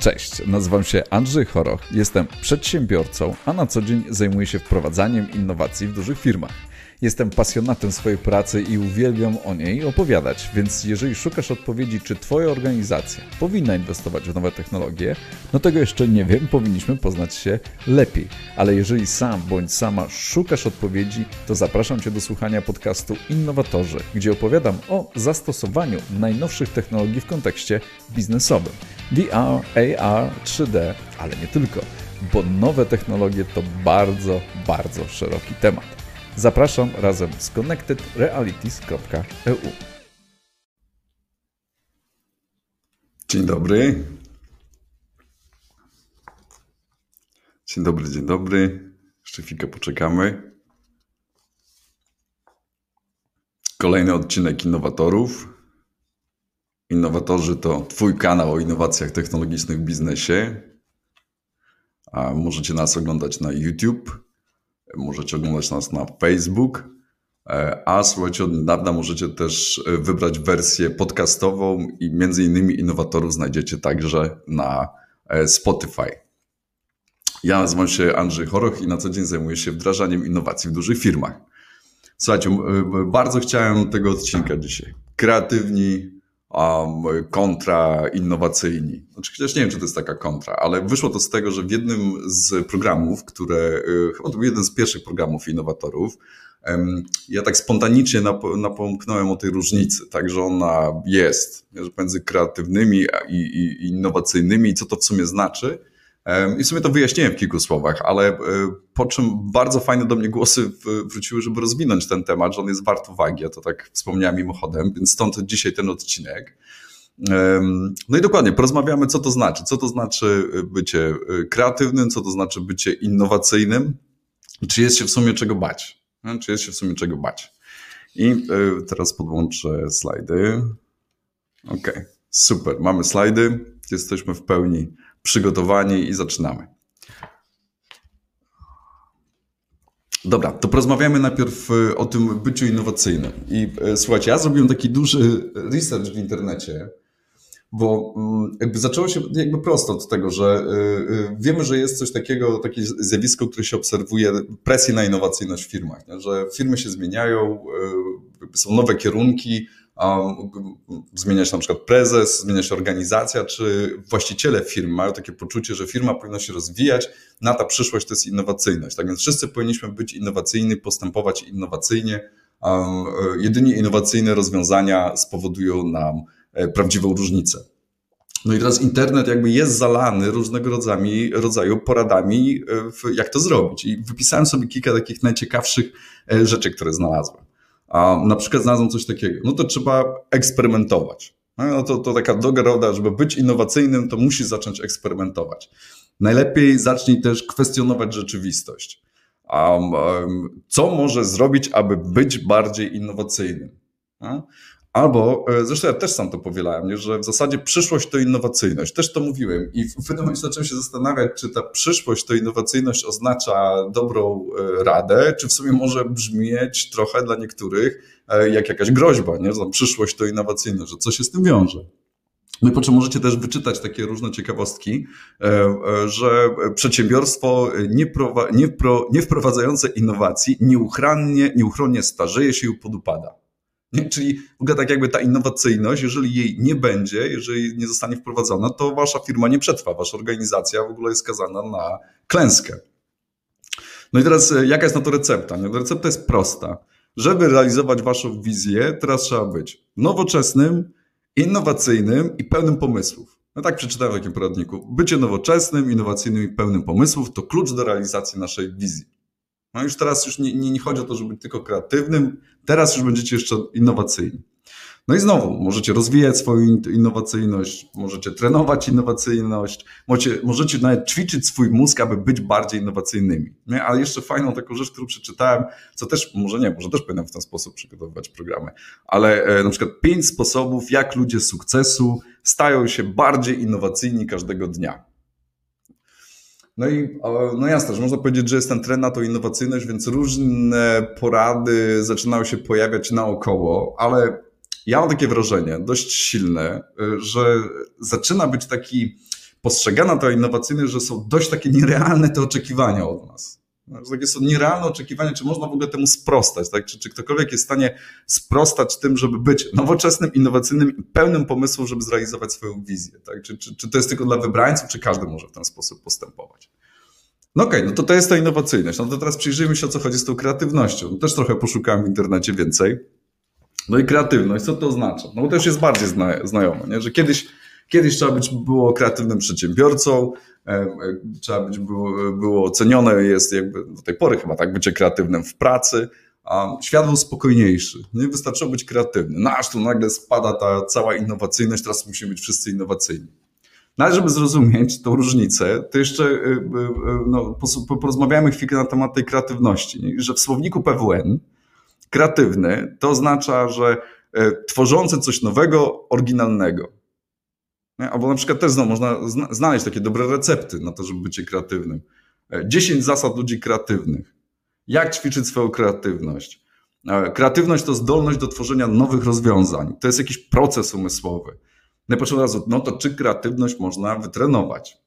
Cześć, nazywam się Andrzej Choroch, jestem przedsiębiorcą, a na co dzień zajmuję się wprowadzaniem innowacji w dużych firmach. Jestem pasjonatem swojej pracy i uwielbiam o niej opowiadać, więc jeżeli szukasz odpowiedzi, czy Twoja organizacja powinna inwestować w nowe technologie, no tego jeszcze nie wiem, powinniśmy poznać się lepiej. Ale jeżeli sam bądź sama szukasz odpowiedzi, to zapraszam Cię do słuchania podcastu Innowatorzy, gdzie opowiadam o zastosowaniu najnowszych technologii w kontekście biznesowym. VR, AR, 3D, ale nie tylko, bo nowe technologie to bardzo, bardzo szeroki temat. Zapraszam razem z connectedrealities.eu. Dzień dobry. Dzień dobry, dzień dobry. Jeszcze chwilkę poczekamy. Kolejny odcinek Innowatorów. Innowatorzy to Twój kanał o innowacjach technologicznych w biznesie. A możecie nas oglądać na YouTube Możecie oglądać nas na Facebook, e, a słuchajcie, od niedawna możecie też e, wybrać wersję podcastową i między innymi innowatorów znajdziecie także na e, Spotify. Ja nazywam się Andrzej Choroch i na co dzień zajmuję się wdrażaniem innowacji w dużych firmach. Słuchajcie, bardzo chciałem tego odcinka dzisiaj. Kreatywni, um, kontra innowacyjni. Znaczy, chociaż nie wiem, czy to jest taka kontra, ale wyszło to z tego, że w jednym z programów, które, y, chyba to był jeden z pierwszych programów innowatorów, ja tak spontanicznie napomknąłem o tej różnicy, tak, że ona jest między kreatywnymi i, i innowacyjnymi i co to w sumie znaczy. I w sumie to wyjaśniłem w kilku słowach, ale e, po czym bardzo fajne do mnie głosy wróciły, żeby rozwinąć ten temat, że on jest wart uwagi. Ja to tak wspomniałem mimochodem, więc stąd dzisiaj ten odcinek. No i dokładnie, porozmawiamy, co to znaczy. Co to znaczy bycie e, kreatywnym, co to znaczy bycie innowacyjnym, czy jest się w sumie czego bać. Czy jest się w sumie czego bać. I e, teraz podłączę slajdy. Ok, super, mamy slajdy, jesteśmy w pełni przygotowani i zaczynamy. Dobra, to porozmawiamy najpierw e, o tym byciu innowacyjnym. I e, słuchajcie, ja zrobiłem taki duży research w internecie, bo mm, jakby zaczęło się jakby prosto od tego, że e, wiemy, że jest coś takiego, takie zjawisko, które się obserwuje, presję na innowacyjność w firmach, nie? że firmy się zmieniają, są nowe kierunki, zmienia się na przykład prezes, zmienia się organizacja, czy właściciele firmy mają takie poczucie, że firma powinna się rozwijać, na ta przyszłość to jest innowacyjność. Tak więc wszyscy powinniśmy być innowacyjni, postępować innowacyjnie. Jedynie innowacyjne rozwiązania spowodują nam e, prawdziwą różnicę. No i teraz internet jakby jest zalany różnego rodzaju, rodzaju poradami, e, jak to zrobić. I wypisałem sobie kilka takich najciekawszych e, rzeczy, które znalazłem a na przykład znalazłem coś takiego, no to trzeba eksperymentować. No to, to taka droga żeby być innowacyjnym, to musisz zacząć eksperymentować. Najlepiej zacznij też kwestionować rzeczywistość. Um, um, co może zrobić, aby być bardziej innowacyjnym? No? Albo, e, zresztą ja też sam to powielałem, nie? że w zasadzie przyszłość to innowacyjność. Też to mówiłem i w pewnym momencie zacząłem się zastanawiać, czy ta przyszłość to innowacyjność oznacza dobrą e, radę, czy w sumie może brzmieć trochę dla niektórych e, jak jakaś groźba, nie? że przyszłość to innowacyjność, że co się z tym wiąże. No i po czym możecie też wyczytać takie różne ciekawostki, że przedsiębiorstwo nie, prowa- nie, pro- nie wprowadzające innowacji nieuchronnie, nieuchronnie starzeje się i podupada. Czyli w ogóle tak jakby ta innowacyjność, jeżeli jej nie będzie, jeżeli nie zostanie wprowadzona, to wasza firma nie przetrwa, wasza organizacja w ogóle jest skazana na klęskę. No i teraz e, jaka jest na to recepta? No, recepta jest prosta. Żeby realizować waszą wizję, teraz trzeba być nowoczesnym, innowacyjnym i pełnym pomysłów. No tak przeczytałem w takim poradniku. Bycie nowoczesnym, innowacyjnym i pełnym pomysłów to klucz do realizacji naszej wizji. No już teraz już nie, nie, nie chodzi o to, żeby być tylko kreatywnym, teraz już będziecie jeszcze innowacyjni. No i znowu, możecie rozwijać swoją innowacyjność, możecie trenować innowacyjność, możecie, możecie nawet ćwiczyć swój mózg, aby być bardziej innowacyjnymi. Nie? Ale jeszcze fajną taką rzecz, którą przeczytałem, co też, może nie, może też powinienem w ten sposób przygotowywać programy, ale e, na przykład pięć sposobów, jak ludzie sukcesu stają się bardziej innowacyjni każdego dnia. No i no jasne, że można powiedzieć, że jest ten trend na to innowacyjność, więc różne porady zaczynają się pojawiać naokoło, ale ja mam takie wrażenie, dość silne, że zaczyna być taki postrzegana ta innowacyjność, że są dość takie nierealne te oczekiwania od nas. No, takie są nierealne oczekiwania, czy można w ogóle temu sprostać, tak? Czy, czy ktokolwiek jest w stanie sprostać tym, żeby być nowoczesnym, innowacyjnym pełnym pomysłu, żeby zrealizować swoją wizję, tak? Czy, czy, czy to jest tylko dla wybrańców, czy każdy może w ten sposób postępować? No okej, okay, no to to jest ta innowacyjność. No to teraz przyjrzyjmy się, o co chodzi z tą kreatywnością. No też trochę poszukałem w internecie więcej. No i kreatywność, co to oznacza? No bo to już jest bardziej zna, znajome, nie? że kiedyś, kiedyś trzeba być było kreatywnym przedsiębiorcą, e, e, trzeba być było, było ocenione, jest jakby do tej pory chyba tak, bycie kreatywnym w pracy, a świat był spokojniejszy. Nie wystarczyło być kreatywny. No aż tu nagle spada ta cała innowacyjność, teraz musimy być wszyscy innowacyjni. No ale żeby zrozumieć tą różnicę, to jeszcze y, no, porozmawiamy chwilkę na temat tej kreatywności. Że w słowniku PWN kreatywny to oznacza, że tworzący coś nowego, oryginalnego. Albo na przykład też można znaleźć takie dobre recepty na to, żeby być kreatywnym. 10 zasad ludzi kreatywnych. Jak ćwiczyć swoją kreatywność? Kreatywność to zdolność do tworzenia nowych rozwiązań. To jest jakiś proces umysłowy. No i od razu, no to czy kreatywność można wytrenować?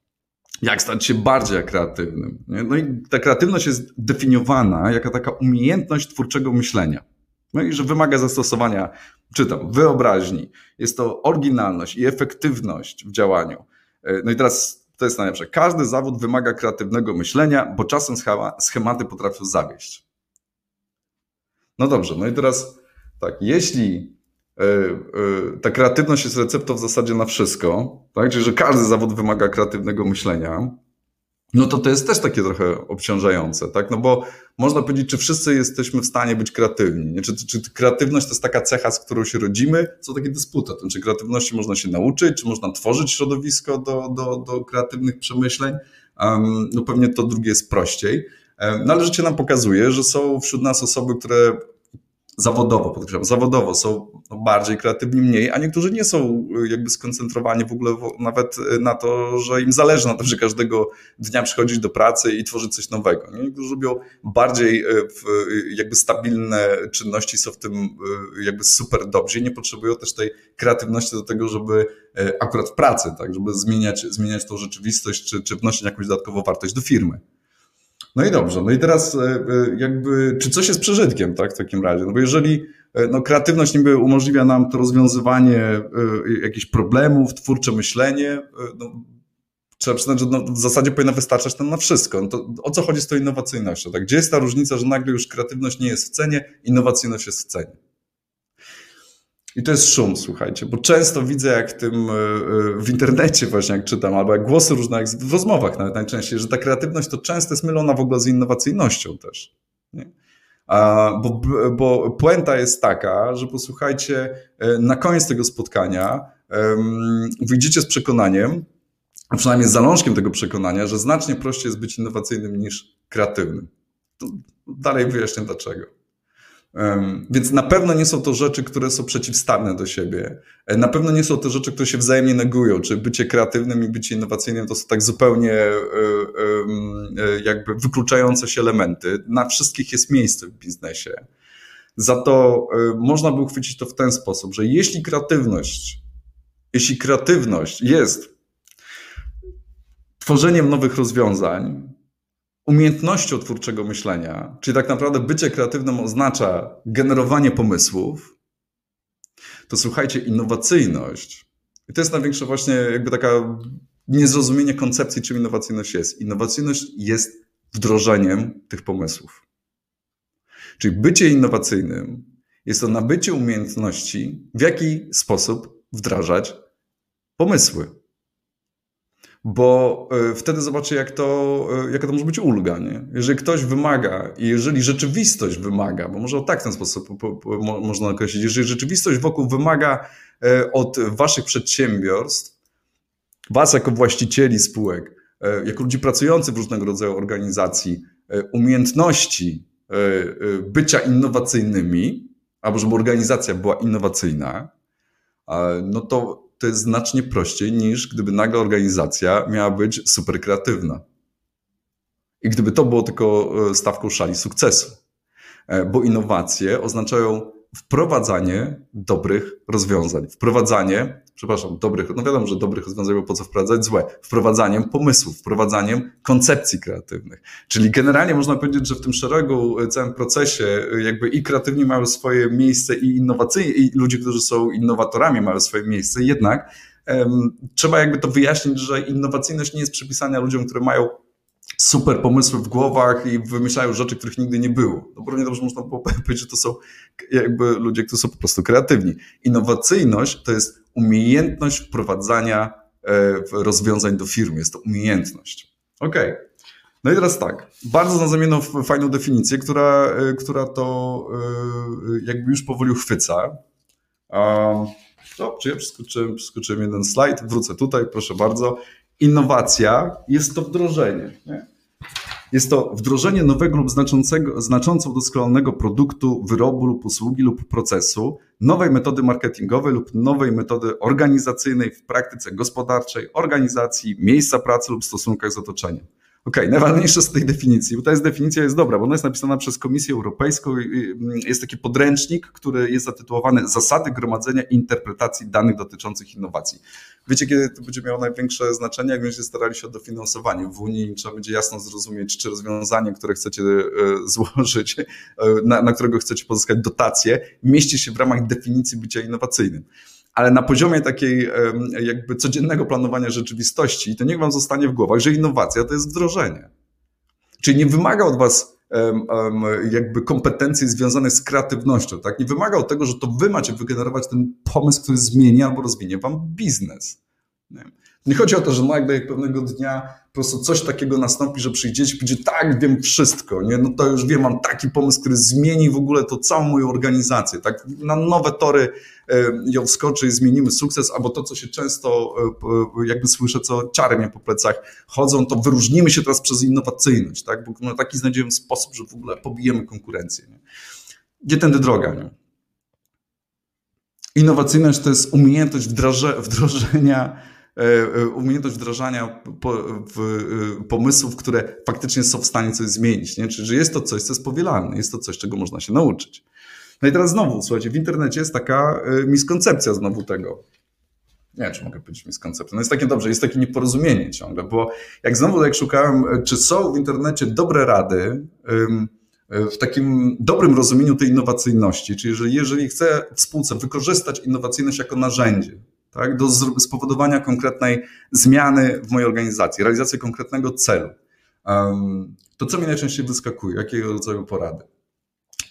Jak stać się bardziej kreatywnym? No i ta kreatywność jest definiowana jako taka umiejętność twórczego myślenia. No i że wymaga zastosowania, czytam, wyobraźni. Jest to oryginalność i efektywność w działaniu. No i teraz to jest najlepsze. Każdy zawód wymaga kreatywnego myślenia, bo czasem schematy potrafią zawieść. No dobrze, no i teraz tak, jeśli E, e, ta kreatywność jest receptą w zasadzie na wszystko, tak? czyli że każdy zawód wymaga kreatywnego myślenia, no to to jest też takie trochę obciążające, tak? No bo można powiedzieć, czy wszyscy jesteśmy w stanie być kreatywni. Czy, czy kreatywność to jest taka cecha, z którą się rodzimy? Co takie dysputa? Czy kreatywności można się nauczyć? Czy można tworzyć środowisko do, do, do kreatywnych przemyśleń? Um, no pewnie to drugie jest prościej. No ale życie nam pokazuje, że są wśród nas osoby, które zawodowo, podkreślam, zawodowo są bardziej kreatywni, mniej, a niektórzy nie są y, jakby skoncentrowani w ogóle nawet y, na to, że im zależy na tym, że każdego dnia przychodzić do pracy i tworzyć coś nowego. Nie? Niektórzy lubią bardziej y, jakby stabilne czynności, są w tym jakby super dobrzy i nie potrzebują też tej kreatywności do tego, żeby akurat w pracy, tak, żeby zmieniać, zmieniać tą rzeczywistość, czy, czy wnosić jakąś dodatkową wartość do firmy. No i dobrze, no i teraz e, e, jakby, czy coś jest przeżytkiem, tak, w takim razie? No bo jeżeli e, no, kreatywność niby umożliwia nam to rozwiązywanie jakichś problemów, twórcze myślenie, no, trzeba przyznać, że no, w zasadzie powinna wystarczać nam na wszystko. No to o co chodzi z tą innowacyjnością? Tak? Gdzie jest ta różnica, że nagle już kreatywność nie jest w cenie, innowacyjność jest w cenie? I to jest szum, słuchajcie, bo często widzę, jak tym e, e, w internecie właśnie, jak czytam, albo jak głosy różne, jak w rozmowach nawet najczęściej, że ta kreatywność to często jest mylona w ogóle z innowacyjnością też. Nie? Bo, bo puenta jest taka, że posłuchajcie, e, na koniec tego spotkania um, wyjdziecie z przekonaniem, a przynajmniej z zalążkiem tego przekonania, że znacznie prościej jest być innowacyjnym niż kreatywnym. To dalej wyjaśnię dlaczego. Więc na pewno nie są to rzeczy, które są przeciwstawne do siebie. E, na pewno nie są to rzeczy, które się wzajemnie negują, czy bycie kreatywnym i bycie innowacyjnym to są tak zupełnie e, e, jakby wykluczające się elementy. Na wszystkich jest miejsce w biznesie. Za to można by uchwycić to w ten sposób, że jeśli kreatywność, jeśli kreatywność jest tworzeniem nowych rozwiązań, umiejętnością twórczego myślenia, czyli tak naprawdę bycie kreatywnym oznacza generowanie pomysłów, to słuchajcie, innowacyjność, i to jest największe właśnie jakby taka niezrozumienie koncepcji, czym innowacyjność jest. Innowacyjność jest wdrożeniem tych pomysłów. Czyli bycie innowacyjnym jest to nabycie umiejętności, w jaki sposób wdrażać pomysły bo e, wtedy zobaczę, jak to, e, jaka to może być ulga. Nie? Jeżeli ktoś wymaga i jeżeli rzeczywistość wymaga, bo może tak w ten sposób po, po, można określić, jeżeli rzeczywistość wokół wymaga e, od waszych przedsiębiorstw, was jako właścicieli spółek, jako ludzi pracujących w różnego rodzaju organizacji, umiejętności bycia innowacyjnymi, albo żeby organizacja była innowacyjna, no to to jest znacznie prościej niż gdyby nagle organizacja miała być super kreatywna. I gdyby to było tylko e, stawką szali sukcesu. E, bo innowacje oznaczają wprowadzanie dobrych rozwiązań, wprowadzanie przepraszam, dobrych, no wiadomo, że dobrych rozwiązań, bo po co wprowadzać złe, wprowadzaniem pomysłów, wprowadzaniem koncepcji kreatywnych. Czyli generalnie można powiedzieć, że w tym szeregu, e, całym procesie e, jakby i kreatywni mają swoje miejsce i innowacyjni, i ludzie, którzy są innowatorami mają swoje miejsce, jednak trzeba jakby to wyjaśnić, że innowacyjność nie jest przypisana ludziom, które mają super pomysły w głowach i wymyślają rzeczy, których nigdy nie było. No równie dobrze można powiedzieć, że to są jakby ludzie, którzy są po prostu kreatywni. Innowacyjność to jest umiejętność wprowadzania e, rozwiązań do firmy. Jest to umiejętność. Okej. Okay. No i teraz tak, bardzo znalazłem fajną definicję, która, e, która to e, jakby już powoli uchwyca. Dobrze, ja przeskoczyłem, przeskoczyłem jeden slajd, wrócę tutaj, proszę bardzo. Innowacja jest to wdrożenie. Nie? Jest to wdrożenie nowego lub znaczącego, znacząco udoskonalonego produktu, wyrobu lub usługi lub procesu, nowej metody marketingowej lub nowej metody organizacyjnej w praktyce gospodarczej, organizacji, miejsca pracy lub stosunkach z otoczeniem. Okej, okay, najważniejsze z tej definicji, bo ta jest definicja jest dobra, bo ona jest napisana przez Komisję Europejską mm, jest taki podręcznik, który jest zatytułowany Zasady gromadzenia i interpretacji danych dotyczących innowacji. Wiecie, kiedy to będzie miało największe znaczenie, jak będziecie starali się o dofinansowanie. W Unii trzeba będzie jasno zrozumieć, czy rozwiązanie, które chcecie e, złożyć, e, na, na którego chcecie pozyskać dotacje, mieści się w ramach definicji bycia innowacyjnym ale na poziomie takiej jakby codziennego planowania rzeczywistości, to niech wam zostanie w głowach, że innowacja to jest wdrożenie. Czyli nie wymaga od was jakby kompetencji związanych z kreatywnością, tak? Nie wymaga od tego, że to wy macie wygenerować ten pomysł, który zmieni albo rozwinie wam biznes. Nie? Chodzi o to, że nagle pewnego dnia po prostu coś takiego nastąpi, że przyjdziecie i będzie tak, wiem wszystko, nie? no to już wiem, mam taki pomysł, który zmieni w ogóle to całą moją organizację, tak? Na nowe tory e, ją wskoczy i zmienimy sukces, albo to, co się często e, jakby słyszę, co ciary mnie po plecach chodzą, to wyróżnimy się teraz przez innowacyjność, tak? Bo no, taki znajdziemy sposób, że w ogóle pobijemy konkurencję. Nie? Gdzie tędy droga, nie? Innowacyjność to jest umiejętność wdrożenia umiejętność wdrażania e, pomysłów, które faktycznie są w stanie coś zmienić. Nie? Czyli, że jest to coś, co jest powielalne, jest to coś, czego można się nauczyć. No i teraz znowu, słuchajcie, w internecie jest taka miskoncepcja znowu tego. Nie wiem, czy mogę powiedzieć miskoncepcja. No jest takie dobrze, jest takie nieporozumienie ciągle, bo jak znowu jak szukałem, czy są w internecie dobre rady w takim dobrym rozumieniu tej innowacyjności, czyli że jeżeli chcę w spółce wykorzystać innowacyjność jako narzędzie, tak, do spowodowania konkretnej zmiany w mojej organizacji, realizacji konkretnego celu. To co mi najczęściej wyskakuje? Jakiego rodzaju porady?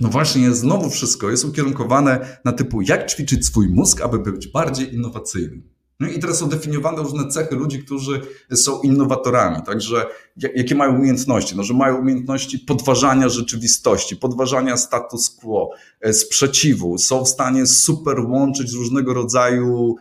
No właśnie, znowu wszystko jest ukierunkowane na typu, jak ćwiczyć swój mózg, aby być bardziej innowacyjnym. No i teraz są definiowane różne cechy ludzi, którzy są innowatorami, także jakie mają umiejętności? No, że mają umiejętności podważania rzeczywistości, podważania status quo, e, sprzeciwu, są w stanie super łączyć różnego rodzaju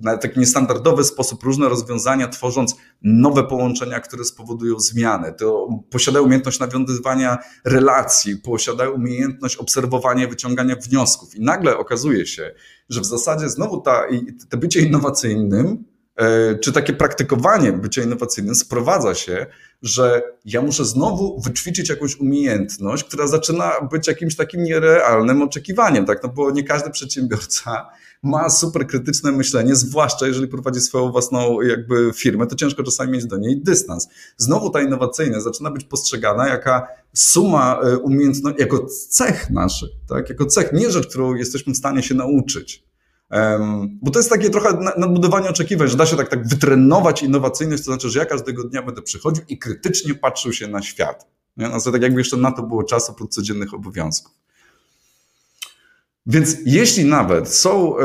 na taki niestandardowy sposób różne rozwiązania, tworząc nowe połączenia, które spowodują zmianę. To posiadają umiejętność nawiązywania relacji, posiadają umiejętność obserwowania, wyciągania wniosków. I nagle okazuje się, że w zasadzie znowu ta, te bycie innowacyjnym, czy takie praktykowanie bycia innowacyjnym sprowadza się, że ja muszę znowu wyćwiczyć jakąś umiejętność, która zaczyna być jakimś takim nierealnym oczekiwaniem, tak? No bo nie każdy przedsiębiorca ma super krytyczne myślenie, zwłaszcza jeżeli prowadzi swoją własną jakby firmę, to ciężko czasami mieć do niej dystans. Znowu ta innowacyjność zaczyna być postrzegana jaka suma e, umiejętności, jako cech naszych, tak? jako cech, nie rzecz, którą jesteśmy w stanie się nauczyć. Bo to jest takie trochę nadbudowanie oczekiwań, że da się tak, tak wytrenować innowacyjność, to znaczy, że ja każdego dnia będę przychodził i krytycznie patrzył się na świat. Nie? No, tak jakby jeszcze na to było czasu oprócz codziennych obowiązków. Więc jeśli nawet są e,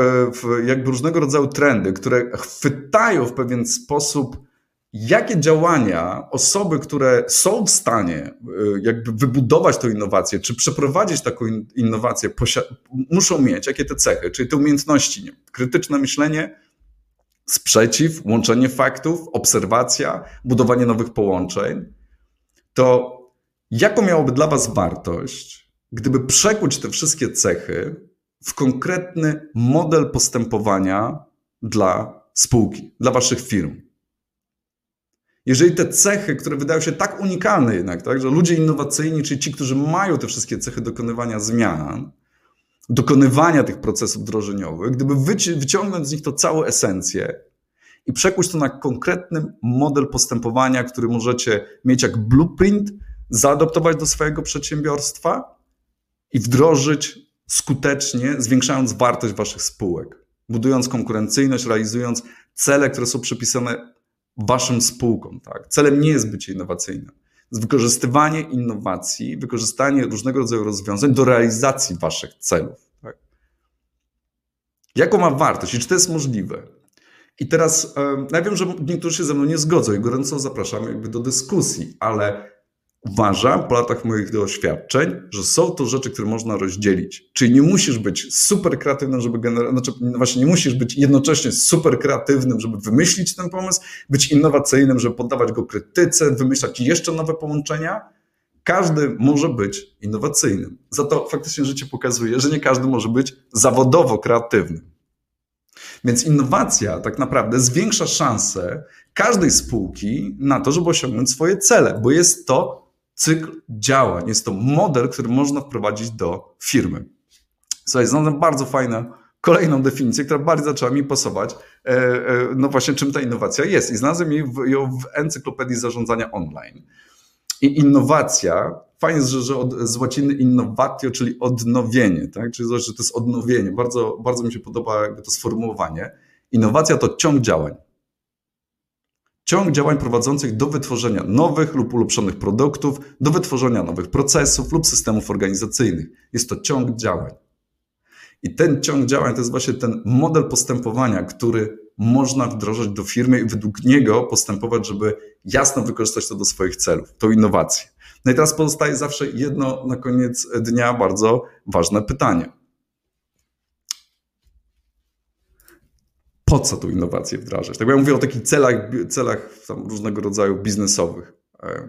jakby różnego rodzaju trendy, które chwytają w pewien sposób, jakie działania osoby, które są w stanie e, jakby wybudować tę innowację, czy przeprowadzić taką innowację, muszą mieć, jakie te cechy, czyli te umiejętności, nie? krytyczne myślenie, sprzeciw, łączenie faktów, obserwacja, budowanie nowych połączeń, to jaką miałoby dla Was wartość, gdyby przekuć te wszystkie cechy w konkretny model postępowania dla spółki, dla waszych firm. Jeżeli te cechy, które wydają się tak unikalne jednak, tak, że ludzie innowacyjni, czyli ci, którzy mają te wszystkie cechy dokonywania zmian, dokonywania tych procesów wdrożeniowych, gdyby wyciągnąć z nich to całą esencję i przekuć to na konkretny model postępowania, który możecie mieć jak blueprint, zaadoptować do swojego przedsiębiorstwa i wdrożyć skutecznie, zwiększając wartość waszych spółek, budując konkurencyjność, realizując cele, które są przypisane waszym spółkom. Tak? Celem nie jest bycie innowacyjnym. Jest wykorzystywanie innowacji, wykorzystanie różnego rodzaju rozwiązań do realizacji waszych celów. Tak? Jaką ma wartość i czy to jest możliwe? I teraz ja wiem, że niektórzy się ze mną nie zgodzą i gorąco zapraszam jakby do dyskusji, ale uważam po latach moich doświadczeń, że są to rzeczy, które można rozdzielić. Czyli nie musisz być super kreatywnym, żeby generować, znaczy właśnie nie musisz być jednocześnie super kreatywnym, żeby wymyślić ten pomysł, być innowacyjnym, żeby poddawać go krytyce, wymyślać jeszcze nowe połączenia. Każdy może być innowacyjnym. Za to faktycznie życie pokazuje, że nie każdy może być zawodowo kreatywnym. Więc innowacja tak naprawdę zwiększa szanse każdej spółki na to, żeby osiągnąć swoje cele, bo jest to cykl działań, jest to model, który można wprowadzić do firmy. Słuchaj, znalazłem bardzo fajną kolejną definicję, która bardzo zaczęła mi pasować, e, e, no właśnie czym ta innowacja jest. I znalazłem ją w encyklopedii zarządzania online. I innowacja, fajnie że, że od, z łaciny innovatio, czyli odnowienie, tak? czyli że to jest odnowienie. Bardzo, bardzo mi się podoba jakby to sformułowanie. Innowacja to ciąg działań. Ciąg działań prowadzących do wytworzenia nowych lub ulepszonych produktów, do wytworzenia nowych procesów lub systemów organizacyjnych. Jest to ciąg działań. I ten ciąg działań to jest właśnie ten model postępowania, który można wdrożyć do firmy i według niego postępować, żeby jasno wykorzystać to do swoich celów, tą innowację. No i teraz pozostaje zawsze jedno na koniec dnia bardzo ważne pytanie. Po co tą innowację wdrażać? Tak jak mówię o takich celach, celach różnego rodzaju biznesowych. E,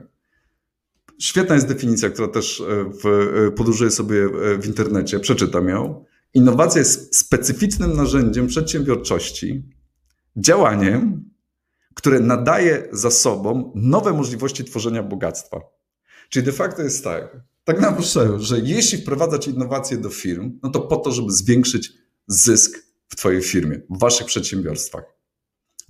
świetna jest definicja, która też e, w, e, podróżuję sobie w internecie, przeczytam ją. Innowacja jest specyficznym narzędziem przedsiębiorczości, działaniem, które nadaje zasobom nowe możliwości tworzenia bogactwa. Czyli de facto jest tak, tak na że jeśli wprowadzać innowacje do firm, no to po to, żeby zwiększyć zysk w Twojej firmie, w Waszych przedsiębiorstwach.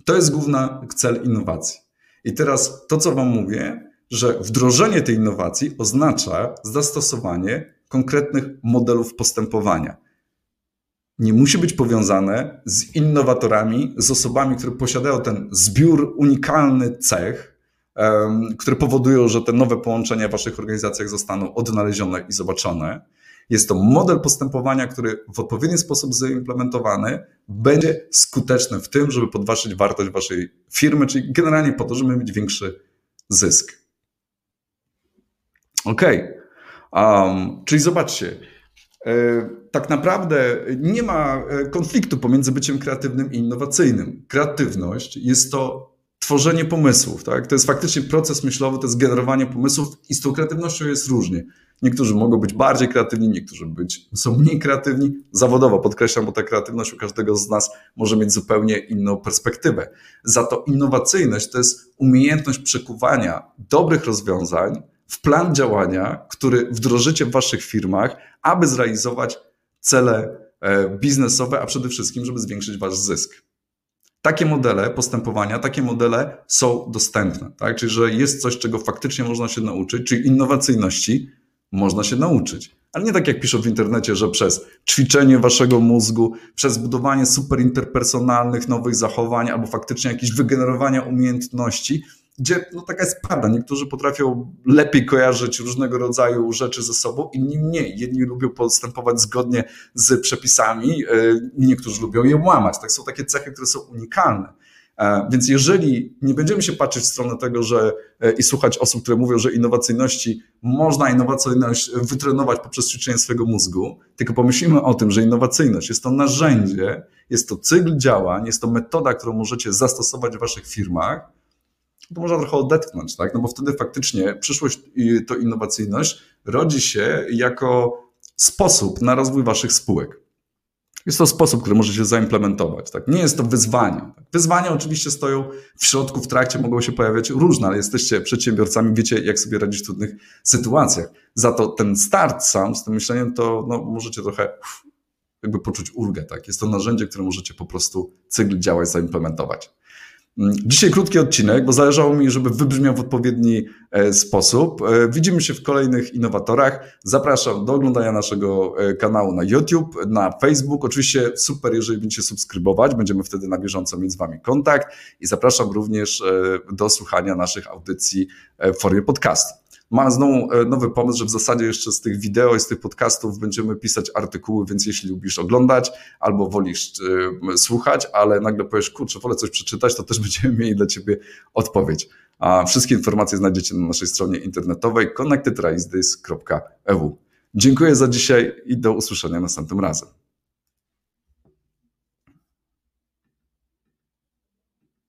To jest główny cel innowacji. I teraz to, co Wam mówię, że wdrożenie tej innowacji oznacza zastosowanie konkretnych modelów postępowania nie musi być powiązane z innowatorami, z osobami, które posiadają ten zbiór, unikalny cech, um, które powodują, że te nowe połączenia w waszych organizacjach zostaną odnalezione i zobaczone. Jest to model postępowania, który w odpowiedni sposób zaimplementowany będzie skuteczny w tym, żeby podważyć wartość waszej firmy, czyli generalnie po to, żeby mieć większy zysk. OK. Um, czyli zobaczcie, E, tak naprawdę nie ma e, konfliktu pomiędzy byciem kreatywnym i innowacyjnym. Kreatywność jest to tworzenie pomysłów. Tak? To jest faktycznie proces myślowy, to jest generowanie pomysłów i z tą kreatywnością jest różnie. Niektórzy mogą być bardziej kreatywni, niektórzy być, są mniej kreatywni. Zawodowo podkreślam, bo ta kreatywność u każdego z nas może mieć zupełnie inną perspektywę. Za to innowacyjność to jest umiejętność przekuwania dobrych rozwiązań w plan działania, który wdrożycie w waszych firmach, aby zrealizować cele e, biznesowe, a przede wszystkim, żeby zwiększyć wasz zysk. Takie modele postępowania, takie modele są dostępne, tak? Czyli, że jest coś, czego faktycznie można się nauczyć, czyli innowacyjności można się nauczyć. Ale nie tak jak piszą w internecie, że przez ćwiczenie waszego mózgu, przez budowanie superinterpersonalnych nowych zachowań albo faktycznie jakieś wygenerowania umiejętności, gdzie no, taka jest prawda. Niektórzy potrafią lepiej kojarzyć różnego rodzaju rzeczy ze sobą, inni mniej. Jedni lubią postępować zgodnie z przepisami, e, niektórzy lubią je łamać. Tak są takie cechy, które są unikalne. E, więc jeżeli nie będziemy się patrzeć w stronę tego, że e, i słuchać osób, które mówią, że innowacyjności można innowacyjność wytrenować poprzez ćwiczenie swojego mózgu, tylko pomyślimy o tym, że innowacyjność jest to narzędzie, jest to cykl działań, jest to metoda, którą możecie zastosować w waszych firmach, to można trochę odetchnąć, tak? No bo wtedy faktycznie przyszłość i to innowacyjność rodzi się jako sposób na rozwój waszych spółek. Jest to sposób, który możecie zaimplementować. Tak? Nie jest to wyzwanie. Wyzwania oczywiście stoją w środku, w trakcie mogą się pojawiać różne, ale jesteście przedsiębiorcami, wiecie, jak sobie radzić w trudnych sytuacjach. Za to ten start sam z tym myśleniem, to no, możecie trochę jakby poczuć ulgę. Tak? Jest to narzędzie, które możecie po prostu cykl działać, zaimplementować. Mm, dzisiaj krótki odcinek, bo zależało mi, żeby wybrzmiał w odpowiedni e, sposób. E, widzimy się w kolejnych innowatorach. Zapraszam do oglądania naszego e, kanału na YouTube, na Facebook. Oczywiście super, jeżeli będziecie subskrybować, będziemy wtedy na bieżąco mieć z Wami kontakt i zapraszam również do słuchania naszych audycji w formie podcastu. Mam znowu e, nowy pomysł, że w zasadzie jeszcze z tych wideo i z tych podcastów będziemy pisać artykuły, więc jeśli lubisz oglądać albo wolisz y, słuchać, ale nagle powiesz, kurczę, wolę coś przeczytać, to też będziemy mieli dla Ciebie odpowiedź. A wszystkie informacje znajdziecie na naszej stronie internetowej connectedraisdys.eu. Dziękuję za dzisiaj i do usłyszenia następnym razem.